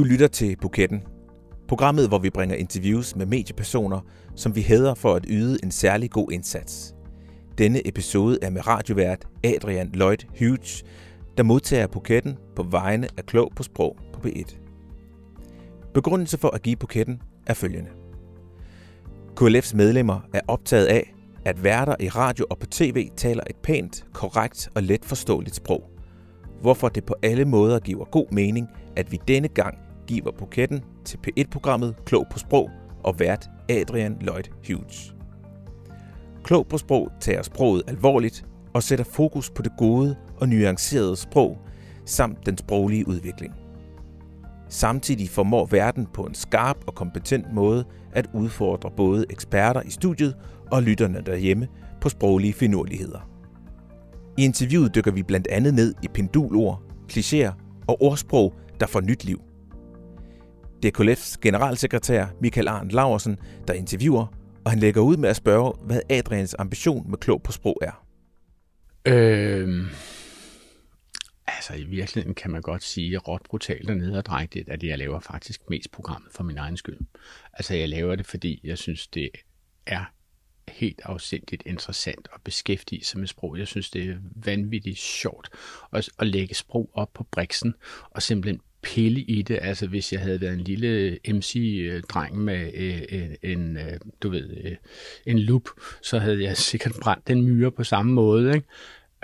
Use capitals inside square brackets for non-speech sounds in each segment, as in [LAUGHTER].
Du lytter til Buketten, programmet, hvor vi bringer interviews med mediepersoner, som vi hæder for at yde en særlig god indsats. Denne episode er med radiovært Adrian Lloyd Hughes, der modtager buketten på vegne af Klog på Sprog på B1. Begrundelse for at give buketten er følgende. KLF's medlemmer er optaget af, at værter i radio og på tv taler et pænt, korrekt og let forståeligt sprog. Hvorfor det på alle måder giver god mening, at vi denne gang giver buketten til P1-programmet Klog på Sprog og vært Adrian Lloyd Hughes. Klog på Sprog tager sproget alvorligt og sætter fokus på det gode og nuancerede sprog samt den sproglige udvikling. Samtidig formår verden på en skarp og kompetent måde at udfordre både eksperter i studiet og lytterne derhjemme på sproglige finurligheder. I interviewet dykker vi blandt andet ned i pendulord, klichéer og ordsprog, der får nyt liv. DKLF's generalsekretær Michael Arndt Laursen, der interviewer, og han lægger ud med at spørge, hvad Adrians ambition med klog på sprog er. Øhm, altså i virkeligheden kan man godt sige råt brutalt og nederdrægtigt, at jeg laver faktisk mest programmet for min egen skyld. Altså jeg laver det, fordi jeg synes, det er helt afsindigt interessant at beskæftige sig med sprog. Jeg synes, det er vanvittigt sjovt at, at lægge sprog op på briksen og simpelthen pille i det. Altså hvis jeg havde været en lille MC-dreng med øh, en, øh, du ved, øh, en loop, så havde jeg [LAUGHS] sikkert brændt den myre på samme måde. Ikke?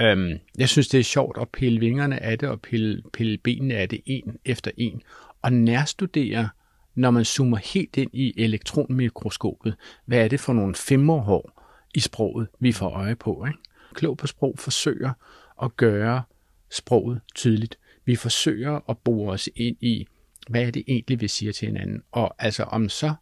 Øhm, jeg synes, det er sjovt at pille vingerne af det og pille, pille benene af det en efter en og nærstudere når man zoomer helt ind i elektronmikroskopet, hvad er det for nogle femmerhår i sproget, vi får øje på. Ikke? Klog på sprog forsøger at gøre sproget tydeligt. Vi forsøger at bore os ind i, hvad er det egentlig, vi siger til hinanden. Og altså om så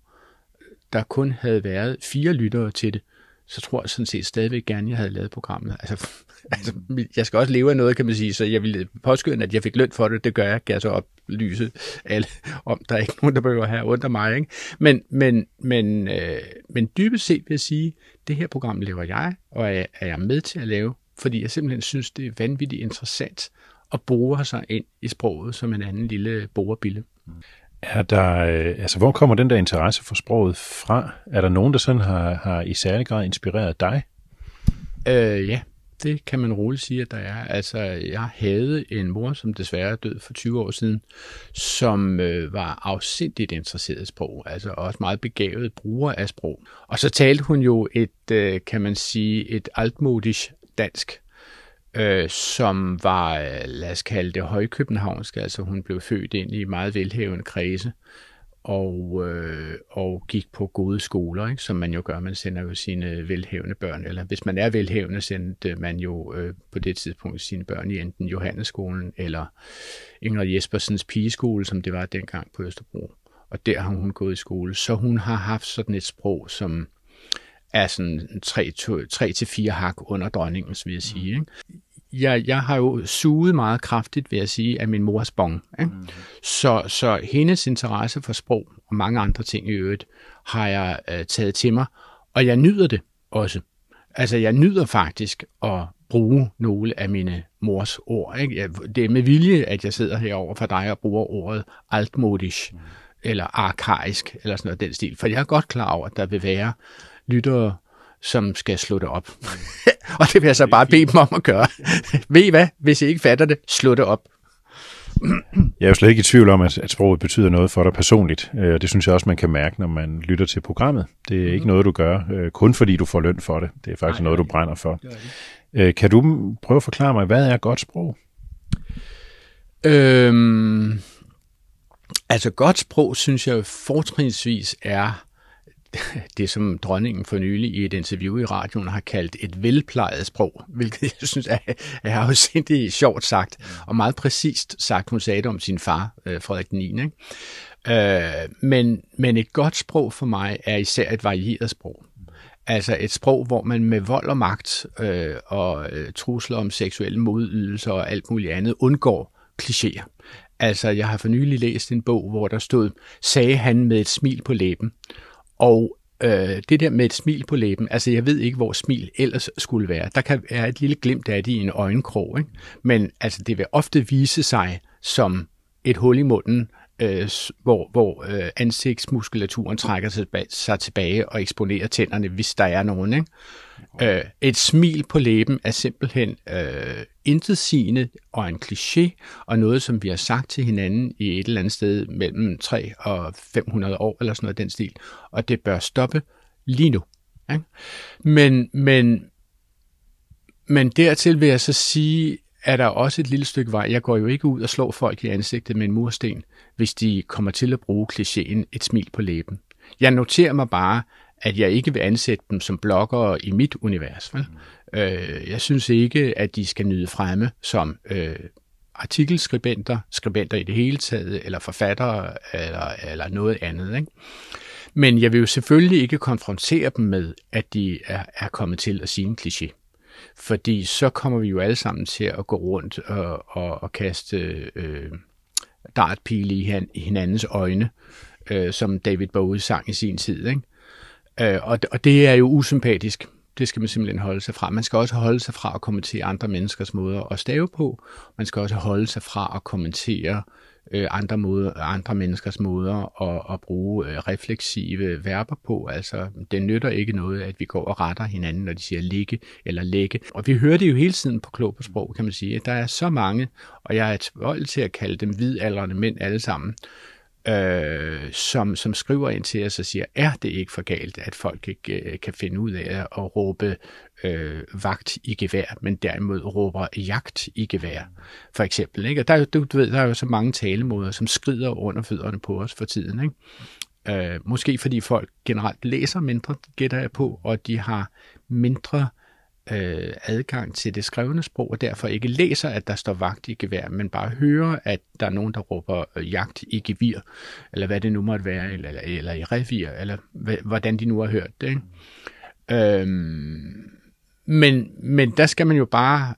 øh, der kun havde været fire lyttere til det, så tror jeg sådan set stadigvæk gerne, at jeg havde lavet programmet. Altså, [LAUGHS] altså, jeg skal også leve af noget, kan man sige, så jeg ville påskynde, at jeg fik løn for det. Det gør jeg, kan jeg så oplyse alle om. Der er ikke nogen, der behøver have under mig. Ikke? Men, men, men, øh, men dybest set vil jeg sige, det her program lever jeg, og er, er jeg med til at lave, fordi jeg simpelthen synes, det er vanvittigt interessant at bore sig ind i sproget som en anden lille borebille. Er der, øh, altså, hvor kommer den der interesse for sproget fra? Er der nogen, der sådan har, har i særlig grad inspireret dig? Øh, ja, det kan man roligt sige, at der er. Altså, jeg havde en mor, som desværre døde for 20 år siden, som øh, var afsindigt interesseret i sprog, altså også meget begavet bruger af sprog. Og så talte hun jo et, øh, kan man sige, et altmodisk dansk, øh, som var, øh, lad os kalde det højkøbenhavnsk, altså hun blev født ind i meget velhævende kredse, og, øh, og gik på gode skoler, ikke? som man jo gør. Man sender jo sine velhævende børn, eller hvis man er velhævende, sendte man jo øh, på det tidspunkt sine børn i enten Johannesskolen eller Ingrid Jespersens pigeskole, som det var dengang på Østerbro. Og der har hun gået i skole. Så hun har haft sådan et sprog, som er sådan 3-4 hak under dronningens, vil jeg sige. Ikke? jeg, jeg har jo suget meget kraftigt, vil jeg sige, af min mors bong. Ikke? Mm. Så, så hendes interesse for sprog og mange andre ting i øvrigt, har jeg øh, taget til mig, og jeg nyder det også. Altså, jeg nyder faktisk at bruge nogle af mine mors ord. Ikke? Jeg, det er med vilje, at jeg sidder herover for dig og bruger ordet altmodisk, mm. eller arkaisk, eller sådan noget den stil. For jeg er godt klar over, at der vil være lyttere, som skal slå det op. [LAUGHS] og det vil jeg så bare bede dem om at gøre. [LAUGHS] Ved I hvad? Hvis I ikke fatter det, slå det op. [CLEARS THROAT] Jeg er jo slet ikke i tvivl om, at, at sproget betyder noget for dig personligt, øh, og det synes jeg også, man kan mærke, når man lytter til programmet. Det er ikke noget, du gør øh, kun fordi du får løn for det. Det er faktisk Nej, noget, du brænder for. Øh, kan du prøve at forklare mig, hvad er godt sprog? Øhm, altså godt sprog, synes jeg fortrinsvis er [LAUGHS] det, som dronningen for nylig i et interview i radioen har kaldt et velplejet sprog, [LAUGHS] hvilket jeg synes er, er afsindig sjovt sagt, og meget præcist sagt. Hun sagde det om sin far, øh, Frederik 9. Ikke? Øh, men, men et godt sprog for mig er især et varieret sprog. Altså et sprog, hvor man med vold og magt øh, og øh, trusler om seksuelle modydelser og alt muligt andet undgår klichéer. Altså, jeg har for nylig læst en bog, hvor der stod, sagde han med et smil på læben. Og øh, det der med et smil på læben, altså jeg ved ikke, hvor smil ellers skulle være. Der kan være et lille glimt af det i en øjenkrog, ikke? men altså det vil ofte vise sig som et hul i munden, øh, hvor, hvor øh, ansigtsmuskulaturen trækker sig, sig tilbage og eksponerer tænderne, hvis der er nogen. Ikke? Øh, et smil på læben er simpelthen øh, intetsigende og en kliché, og noget, som vi har sagt til hinanden i et eller andet sted mellem 3 og 500 år, eller sådan noget den stil, og det bør stoppe lige nu. Ikke? Men, men, men dertil vil jeg så sige, er der også et lille stykke vej. Jeg går jo ikke ud og slår folk i ansigtet med en mursten, hvis de kommer til at bruge klichéen et smil på læben. Jeg noterer mig bare, at jeg ikke vil ansætte dem som bloggere i mit univers. Vel? Øh, jeg synes ikke, at de skal nyde fremme som øh, artikelskribenter, skribenter i det hele taget, eller forfattere, eller, eller noget andet. Ikke? Men jeg vil jo selvfølgelig ikke konfrontere dem med, at de er, er kommet til at sige en kliché. Fordi så kommer vi jo alle sammen til at gå rundt og, og, og kaste øh, dartpile i, i hinandens øjne, øh, som David Bowie sang i sin tid. Ikke? Øh, og, og det er jo usympatisk. Det skal man simpelthen holde sig fra. Man skal også holde sig fra at kommentere andre menneskers måder at stave på. Man skal også holde sig fra at kommentere øh, andre, måder, andre menneskers måder at, at bruge øh, refleksive verber på. Altså, det nytter ikke noget, at vi går og retter hinanden, når de siger ligge eller lægge. Og vi hører det jo hele tiden på klog på sprog, kan man sige. Der er så mange, og jeg er tilbøjelig til at kalde dem hvidaldrende mænd alle sammen, øh, som, som skriver ind til os og siger, er det ikke for galt, at folk ikke øh, kan finde ud af at råbe øh, vagt i gevær, men derimod råber jagt i gevær, for eksempel. Ikke? Og der, du, du ved, der er jo så mange talemåder, som skrider under fødderne på os for tiden. Ikke? Øh, måske fordi folk generelt læser mindre, gætter jeg på, og de har mindre øh, øh, adgang til det skrevne sprog, og derfor ikke læser, at der står vagt i gevær, men bare hører, at der er nogen, der råber øh, jagt i gevir, eller hvad det nu måtte være, eller, eller, eller i revir, eller hvordan de nu har hørt det. Ikke? Øhm, men, men der skal man jo bare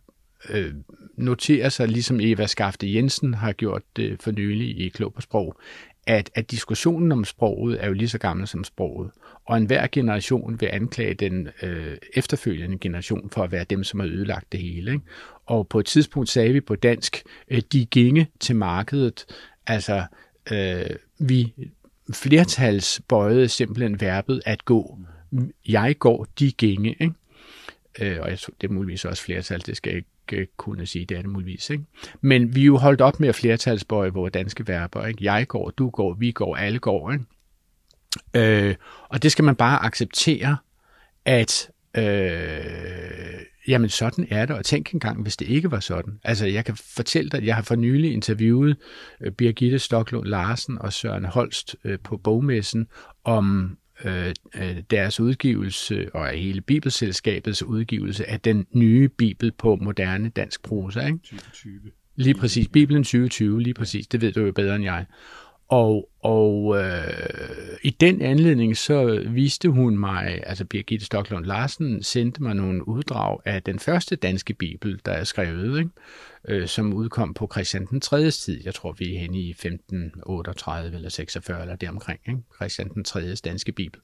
øh, notere sig, ligesom Eva Skafte Jensen har gjort det for nylig i Klog på Sprog, at, at diskussionen om sproget er jo lige så gammel som sproget, og enhver generation vil anklage den øh, efterfølgende generation for at være dem, som har ødelagt det hele. Ikke? Og på et tidspunkt sagde vi på dansk, øh, de ginge til markedet, altså øh, vi flertalsbøjede simpelthen verbet at gå. Jeg går, de ginge. Ikke? Øh, og jeg tror, det er muligvis også flertal, det skal jeg ikke øh, kunne sige, det er det muligvis. Ikke? Men vi er jo holdt op med at flertalsbøje vores danske verber. Ikke? Jeg går, du går, vi går, alle går. Ikke? Øh, og det skal man bare acceptere, at øh, jamen sådan er det, og tænk engang, hvis det ikke var sådan. Altså jeg kan fortælle dig, at jeg har for nylig interviewet øh, Birgitte Stoklund Larsen og Søren Holst øh, på bogmessen om Øh, øh, deres udgivelse og hele Bibelselskabets udgivelse af den nye Bibel på moderne dansk prosa. Ikke? 2020. Lige præcis. Bibelen 2020, lige præcis. Det ved du jo bedre end jeg. Og, og øh, i den anledning så viste hun mig, altså Birgitte Stocklund Larsen sendte mig nogle uddrag af den første danske bibel, der er skrevet, ikke? Øh, som udkom på Christian den 3. tid. Jeg tror, vi er henne i 1538 eller 46 eller deromkring. Ikke? Christian den 3. danske bibel.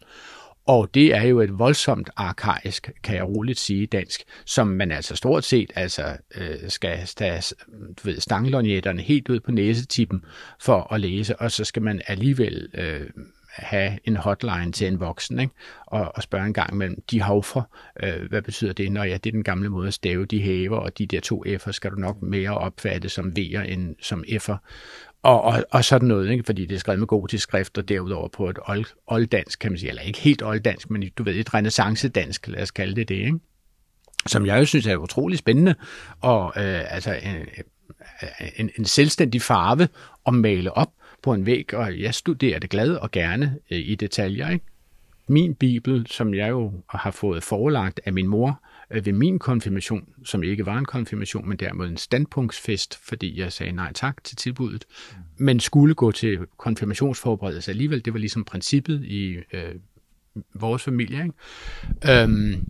Og det er jo et voldsomt arkaisk, kan jeg roligt sige, dansk, som man altså stort set altså, øh, skal tage du ved, stanglonjetterne helt ud på næsetippen for at læse, og så skal man alligevel øh, have en hotline til en voksen, ikke? Og, og spørge en gang mellem de havfra, øh, hvad betyder det? Når ja, det er den gamle måde at stave de haver, og de der to F'er skal du nok mere opfatte som V'er end som F'er. Og, og, og sådan noget, ikke? fordi det er skrevet med gotisk skrift, og derudover på et old, olddansk, kan man sige, eller ikke helt olddansk, men du ved, et renaissance-dansk, lad os kalde det det, ikke? som jeg jo synes er utrolig spændende, og øh, altså en, en, en selvstændig farve at male op på en væg, og jeg studerer det glad og gerne øh, i detaljer. Ikke? Min bibel, som jeg jo har fået forelagt af min mor, Øh, ved min konfirmation, som ikke var en konfirmation, men derimod en standpunktsfest, fordi jeg sagde nej tak til tilbuddet, mm. men skulle gå til konfirmationsforberedelse alligevel. Det var ligesom princippet i øh, vores familie. Ikke? Øhm,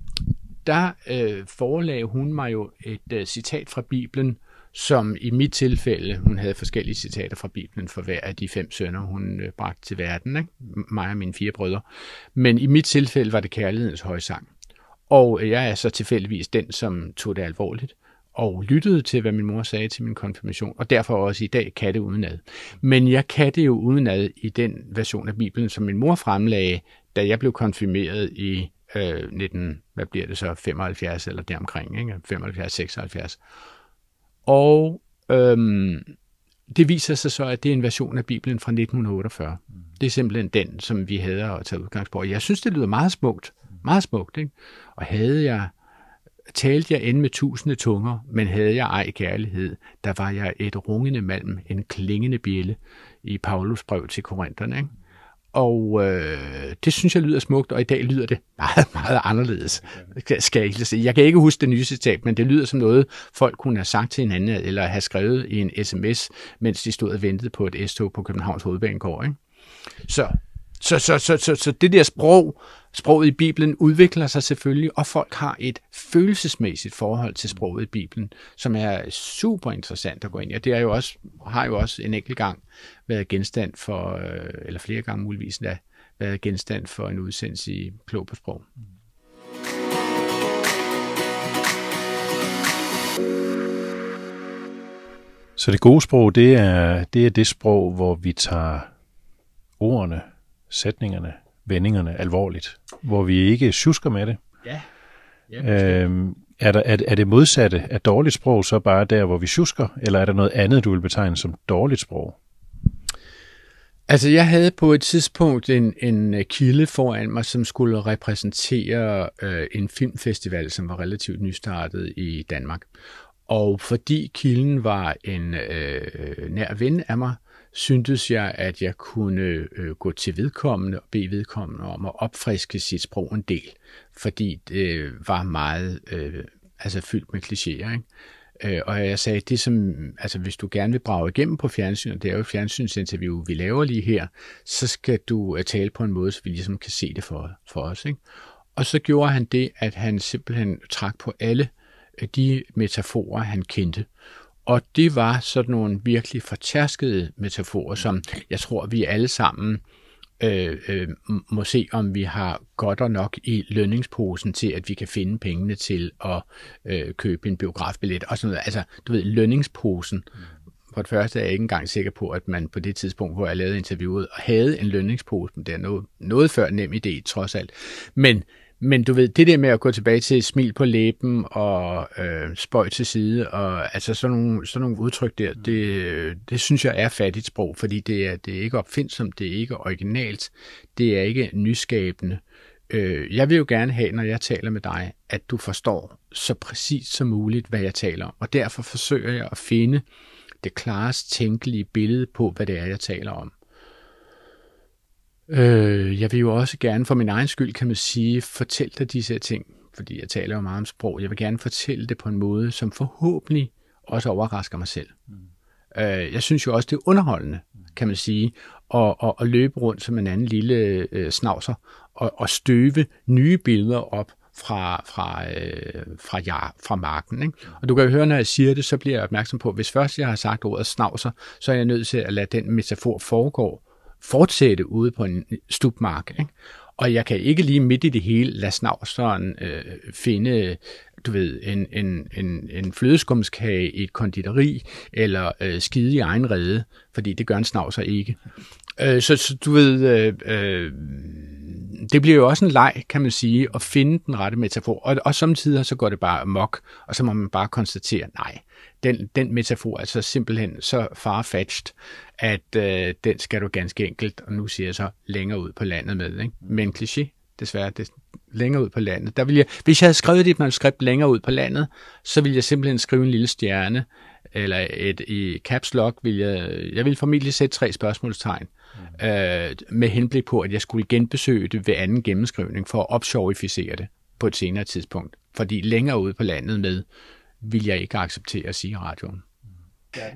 der øh, forelagde hun mig jo et øh, citat fra Bibelen, som i mit tilfælde, hun havde forskellige citater fra Bibelen for hver af de fem sønner, hun øh, bragte til verden, ikke? mig og mine fire brødre. Men i mit tilfælde var det kærlighedens højsang. Og øh, jeg er så tilfældigvis den, som tog det alvorligt og lyttede til, hvad min mor sagde til min konfirmation, og derfor også i dag kan det udenad. Men jeg kan det jo udenad i den version af Bibelen, som min mor fremlagde, da jeg blev konfirmeret i øh, 19, hvad bliver det så, 75 eller deromkring, ikke? 75, 76. Og øhm, det viser sig så, at det er en version af Bibelen fra 1948. Det er simpelthen den, som vi havde at tage udgangspunkt. Jeg synes, det lyder meget smukt. Meget smukt, ikke? Og havde jeg talte jeg end med tusinde tunger, men havde jeg ej kærlighed, der var jeg et rungende malm, en klingende bjælle i Paulus brev til Korintherne. Ikke? Og øh, det synes jeg lyder smukt, og i dag lyder det [LAUGHS] meget, meget anderledes. Skal jeg, sige. jeg kan ikke huske det nye citat, men det lyder som noget, folk kunne have sagt til hinanden, eller have skrevet i en sms, mens de stod og ventede på et S-tog på Københavns Hovedbanegård. Ikke? Så, så, så, så, så, så det der sprog, sproget i Bibelen udvikler sig selvfølgelig, og folk har et følelsesmæssigt forhold til sproget i Bibelen, som er super interessant at gå ind i. Og det er jo også, har jo også en enkelt gang været genstand for, øh, eller flere gange muligvis da, været genstand for en udsendelse i Klog på Sprog. Så det gode sprog, det er, det er det sprog, hvor vi tager ordene, sætningerne, vendingerne alvorligt, hvor vi ikke susker med det. Ja. ja øhm, er, der, er, er det modsatte af dårligt sprog så bare der, hvor vi susker, eller er der noget andet, du vil betegne som dårligt sprog? Altså, jeg havde på et tidspunkt en, en kilde foran mig, som skulle repræsentere øh, en filmfestival, som var relativt nystartet i Danmark. Og fordi kilden var en øh, nær ven af mig, syntes jeg, at jeg kunne øh, gå til vedkommende og bede vedkommende om at opfriske sit sprog en del, fordi det var meget øh, altså fyldt med klichéer. Ikke? Øh, og jeg sagde, det som, altså hvis du gerne vil brage igennem på fjernsyn, og det er jo et fjernsynsinterview, vi laver lige her, så skal du øh, tale på en måde, så vi ligesom kan se det for, for os. Ikke? Og så gjorde han det, at han simpelthen trak på alle øh, de metaforer, han kendte. Og det var sådan nogle virkelig fortærskede metaforer, som jeg tror, vi alle sammen øh, øh, må se, om vi har godt og nok i lønningsposen til, at vi kan finde pengene til at øh, købe en biografbillet og sådan noget. Altså, du ved, lønningsposen. For det første er jeg ikke engang sikker på, at man på det tidspunkt, hvor jeg lavede interviewet, havde en lønningspose, men det er noget, noget før nem idé, trods alt. Men men du ved, det der med at gå tilbage til smil på læben og øh, spøj til side, og altså sådan nogle, sådan nogle udtryk der, det, det synes jeg er fattigt sprog, fordi det er, det er ikke opfindsomt, det er ikke originalt, det er ikke nyskabende. Øh, jeg vil jo gerne have, når jeg taler med dig, at du forstår så præcis som muligt, hvad jeg taler om, og derfor forsøger jeg at finde det klarest tænkelige billede på, hvad det er, jeg taler om. Øh, jeg vil jo også gerne, for min egen skyld kan man sige, fortælle dig disse ting, fordi jeg taler jo meget om sprog. Jeg vil gerne fortælle det på en måde, som forhåbentlig også overrasker mig selv. Mm. Øh, jeg synes jo også, det er underholdende, kan man sige, at, at, at løbe rundt som en anden lille øh, snavser og, og støve nye billeder op fra, fra, øh, fra, ja, fra marken. Ikke? Og du kan jo høre, når jeg siger det, så bliver jeg opmærksom på, at hvis først jeg har sagt ordet snavser, så er jeg nødt til at lade den metafor foregå fortsætte ude på en stupmark. Ikke? Og jeg kan ikke lige midt i det hele lade snavseren øh, finde du ved, en, en, en, en flødeskumskage i et konditori, eller øh, skide i egen rede, fordi det gør en snavser ikke. Øh, så, så du ved, øh, øh, det bliver jo også en leg, kan man sige, at finde den rette metafor. Og, og samtidig så går det bare mok, og så må man bare konstatere, nej, den, den metafor er altså simpelthen så farfetched, at øh, den skal du ganske enkelt, og nu siger jeg så, længere ud på landet med. Ikke? Men kliché, desværre, det, længere ud på landet. Der vil jeg, hvis jeg havde skrevet dit manuskript længere ud på landet, så ville jeg simpelthen skrive en lille stjerne, eller et, i caps lock vil jeg, jeg vil formentlig sætte tre spørgsmålstegn, mm. øh, med henblik på, at jeg skulle genbesøge det ved anden gennemskrivning, for at opsjorificere det på et senere tidspunkt. Fordi længere ud på landet med, vil jeg ikke acceptere at sige i radioen.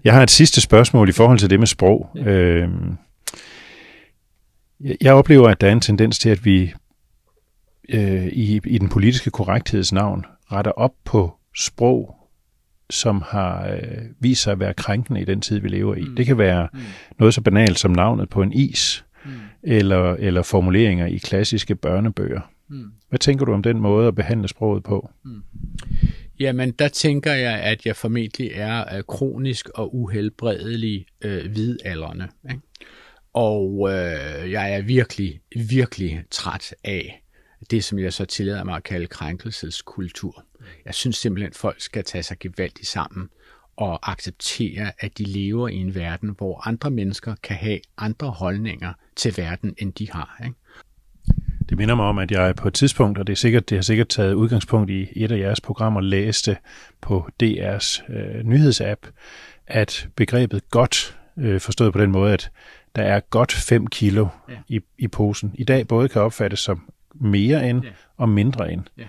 Jeg har et sidste spørgsmål i forhold til det med sprog. Ja. Øhm, jeg oplever, at der er en tendens til, at vi øh, i, i den politiske korrektheds navn retter op på sprog, som har øh, vist sig at være krænkende i den tid, vi lever i. Mm. Det kan være mm. noget så banalt som navnet på en is, mm. eller, eller formuleringer i klassiske børnebøger. Mm. Hvad tænker du om den måde at behandle sproget på? Mm. Jamen, der tænker jeg, at jeg formentlig er øh, kronisk og uhelbredelig øh, hvidalderne. Ikke? Og øh, jeg er virkelig, virkelig træt af det, som jeg så tillader mig at kalde krænkelseskultur. Jeg synes simpelthen, at folk skal tage sig gevaldigt sammen og acceptere, at de lever i en verden, hvor andre mennesker kan have andre holdninger til verden, end de har. Ikke? Det minder mig om, at jeg på et tidspunkt, og det, er sikkert, det har sikkert taget udgangspunkt i et af jeres programmer, læste på DR's øh, nyhedsapp, at begrebet godt, øh, forstået på den måde, at der er godt 5 kilo ja. i, i posen, i dag både kan opfattes som mere end ja. og mindre end. Ja.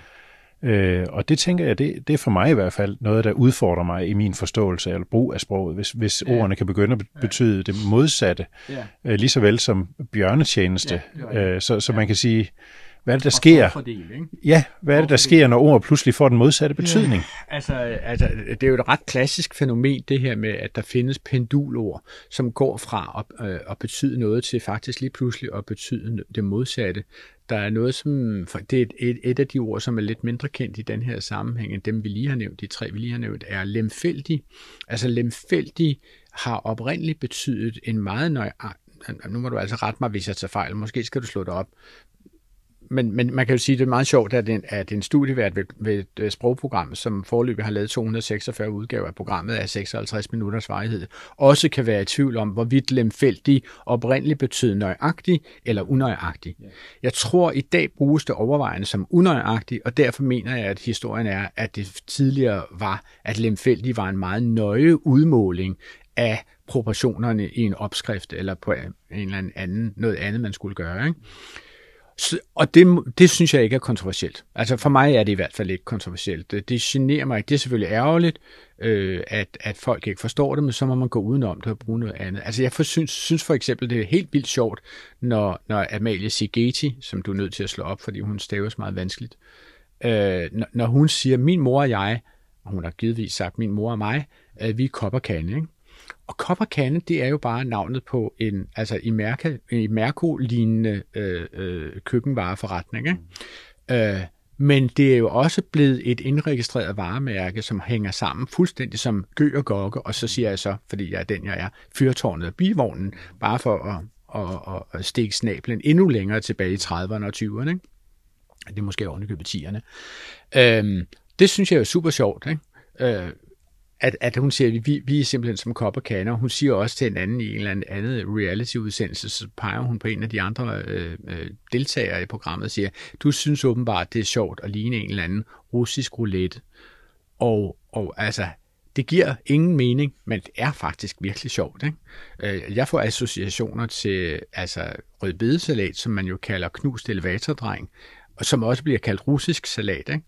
Øh, og det tænker jeg, det, det er for mig i hvert fald noget, der udfordrer mig i min forståelse eller brug af sproget, hvis, hvis ja. ordene kan begynde at betyde det modsatte, ja. øh, lige så vel som bjørnetjeneste. Ja, øh, så, så ja. man kan sige, hvad er det, der sker? Fordel, ikke? Ja, hvad er det, der sker, når ord pludselig får den modsatte betydning? Ja, altså, altså, det er jo et ret klassisk fænomen, det her med, at der findes pendulord, som går fra at, øh, at betyde noget til faktisk lige pludselig at betyde det modsatte. Der er noget, som, det er et, et, et af de ord, som er lidt mindre kendt i den her sammenhæng, end dem vi lige har nævnt, de tre vi lige har nævnt, er lemfældig. Altså lemfældig har oprindeligt betydet en meget nøjagtig, nu må du altså rette mig, hvis jeg tager fejl, måske skal du slå det op, men, men man kan jo sige, at det er meget sjovt, at en, at en studievært ved, ved et øh, sprogprogram, som forløbig har lavet 246 udgaver af programmet af 56 minutters varighed, også kan være i tvivl om, hvorvidt lemfældig oprindeligt betød nøjagtig eller unøjagtig. Ja. Jeg tror, i dag bruges det overvejende som unøjagtig, og derfor mener jeg, at historien er, at det tidligere var, at lemfældig var en meget nøje udmåling af proportionerne i en opskrift, eller på en eller anden, noget andet, man skulle gøre. Ikke? Så, og det, det synes jeg ikke er kontroversielt. Altså for mig er det i hvert fald ikke kontroversielt. Det, det generer mig ikke. Det er selvfølgelig ærgerligt, øh, at, at folk ikke forstår det, men så må man gå udenom det og bruge noget andet. Altså jeg for, synes, synes for eksempel, det er helt vildt sjovt, når, når Amalie Sigeti, som du er nødt til at slå op, fordi hun staves meget vanskeligt, øh, når, når hun siger, min mor og jeg, og hun har givetvis sagt min mor og mig, øh, vi er kop og kande, ikke? Og kopperkande, det er jo bare navnet på en, altså i, Mærke, i Mærko-lignende øh, øh, køkkenvareforretning. Ikke? Mm. Øh, men det er jo også blevet et indregistreret varemærke, som hænger sammen fuldstændig som gø og gokke, og så siger jeg så, fordi jeg er den, jeg er, fyrtårnet og bivognen, bare for at, at, at, at stikke snablen endnu længere tilbage i 30'erne og 20'erne. Ikke? Det er måske ovenikøbet 10'erne. Øhm, det synes jeg er super sjovt. Ikke? Øh, at, at hun siger, at vi, vi er simpelthen som kop og kander. Hun siger også til en anden i en eller anden reality-udsendelse, så peger hun på en af de andre øh, øh, deltagere i programmet og siger, du synes åbenbart, det er sjovt at ligne en eller anden russisk roulette. Og, og altså, det giver ingen mening, men det er faktisk virkelig sjovt. Ikke? Øh, jeg får associationer til altså, rødbedesalat, som man jo kalder knust elevatordreng, og som også bliver kaldt russisk salat. Ikke?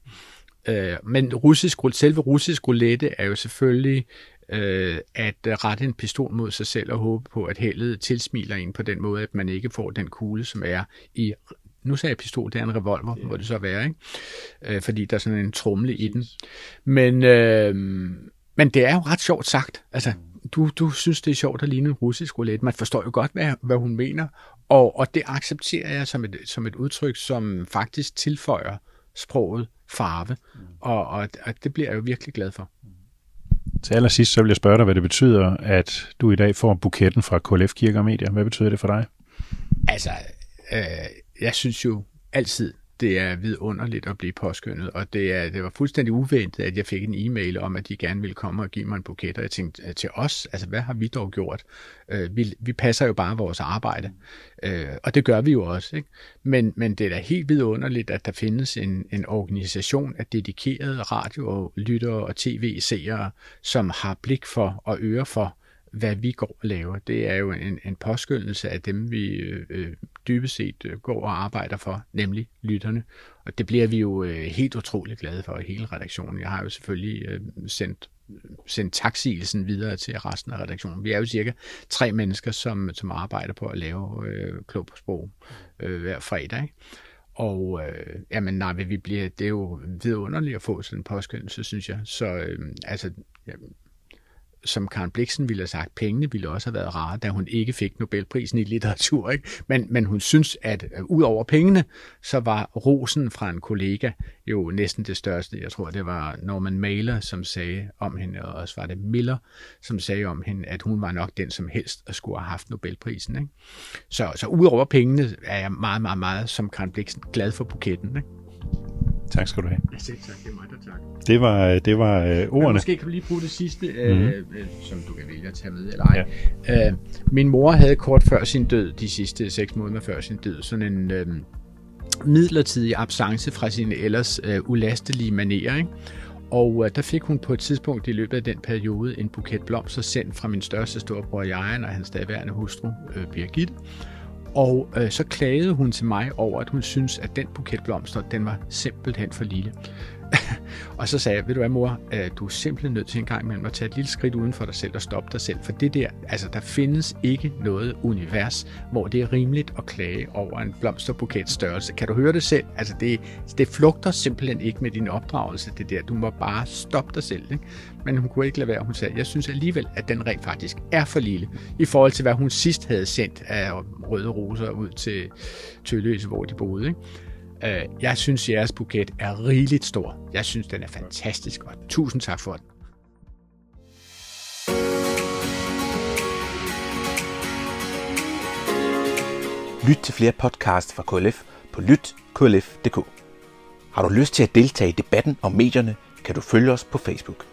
Øh, men russisk, selve russisk roulette er jo selvfølgelig øh, at rette en pistol mod sig selv og håbe på, at heldet tilsmiler en på den måde, at man ikke får den kugle, som er i nu sagde jeg pistol, det er en revolver, yeah. må det så være, ikke? Øh, fordi der er sådan en trumle i den. Men, øh, men det er jo ret sjovt sagt. Altså, du, du synes, det er sjovt at ligne en russisk roulette. Man forstår jo godt, hvad, hvad hun mener, og, og det accepterer jeg som et, som et udtryk, som faktisk tilføjer sproget farve, mm. og, og, og det bliver jeg jo virkelig glad for. Til allersidst så vil jeg spørge dig, hvad det betyder, at du i dag får buketten fra KLF Kirke og Media. Hvad betyder det for dig? Altså, øh, jeg synes jo altid, det er vidunderligt at blive påskyndet, og det, er, det var fuldstændig uventet, at jeg fik en e-mail om, at de gerne ville komme og give mig en buket, og jeg tænkte, øh, til os, altså hvad har vi dog gjort? Øh, vi, vi passer jo bare vores arbejde, øh, og det gør vi jo også, ikke? Men, men det er da helt vidunderligt, at der findes en, en organisation af dedikerede radio- lyttere og tv-seere, som har blik for og øre for, hvad vi går og laver. Det er jo en, en påskyndelse af dem, vi øh, øh dybest set øh, går og arbejder for, nemlig lytterne. Og det bliver vi jo øh, helt utroligt glade for i hele redaktionen. Jeg har jo selvfølgelig øh, sendt sendt taksigelsen videre til resten af redaktionen. Vi er jo cirka tre mennesker, som, som arbejder på at lave øh, klog på sprog øh, hver fredag. Ikke? Og øh, jamen nej, vi bliver, det er jo vidunderligt at få sådan en påskyndelse, synes jeg. Så øh, altså, ja, som Karen Bliksen ville have sagt, pengene ville også have været rare, da hun ikke fik Nobelprisen i litteratur. Ikke? Men, men hun synes, at uh, ud over pengene, så var rosen fra en kollega jo næsten det største. Jeg tror, det var Norman Mailer, som sagde om hende, og også var det Miller, som sagde om hende, at hun var nok den, som helst og skulle have haft Nobelprisen. Ikke? Så, så ud over pengene er jeg meget, meget, meget, som Karen Bliksen, glad for buketten. Ikke? Tak skal du have. Ja, selv tak. Det er mig, der tak. Det var, det var øh, ordene. Men måske kan vi lige bruge det sidste, mm-hmm. øh, som du kan vælge at tage med eller ej. Ja. Øh, min mor havde kort før sin død, de sidste seks måneder før sin død, sådan en øh, midlertidig absence fra sine ellers øh, ulastelige manerer. Ikke? Og øh, der fik hun på et tidspunkt i løbet af den periode en buket blomster sendt fra min største storebror Jajan og hans daværende hustru øh, Birgitte. Og øh, så klagede hun til mig over, at hun synes, at den buket blomster, den var simpelthen for lille og så sagde jeg, ved du hvad mor, øh, du er simpelthen nødt til en gang imellem at tage et lille skridt uden for dig selv og stoppe dig selv. For det der, altså der findes ikke noget univers, hvor det er rimeligt at klage over en blomsterbuket størrelse. Kan du høre det selv? Altså det, det flugter simpelthen ikke med din opdragelse, det der. Du må bare stoppe dig selv. Ikke? Men hun kunne ikke lade være. Hun sagde, jeg synes alligevel, at den rent faktisk er for lille, i forhold til hvad hun sidst havde sendt af røde roser ud til Tølløse, hvor de boede. Ikke? Øh, jeg synes, jeres buket er rigeligt stor. Jeg synes, den er fantastisk, og tusind tak for den. Lyt til flere podcasts fra KLF på lytklf.dk. Har du lyst til at deltage i debatten om medierne, kan du følge os på Facebook.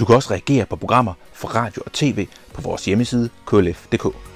Du kan også reagere på programmer fra radio og tv på vores hjemmeside klf.dk.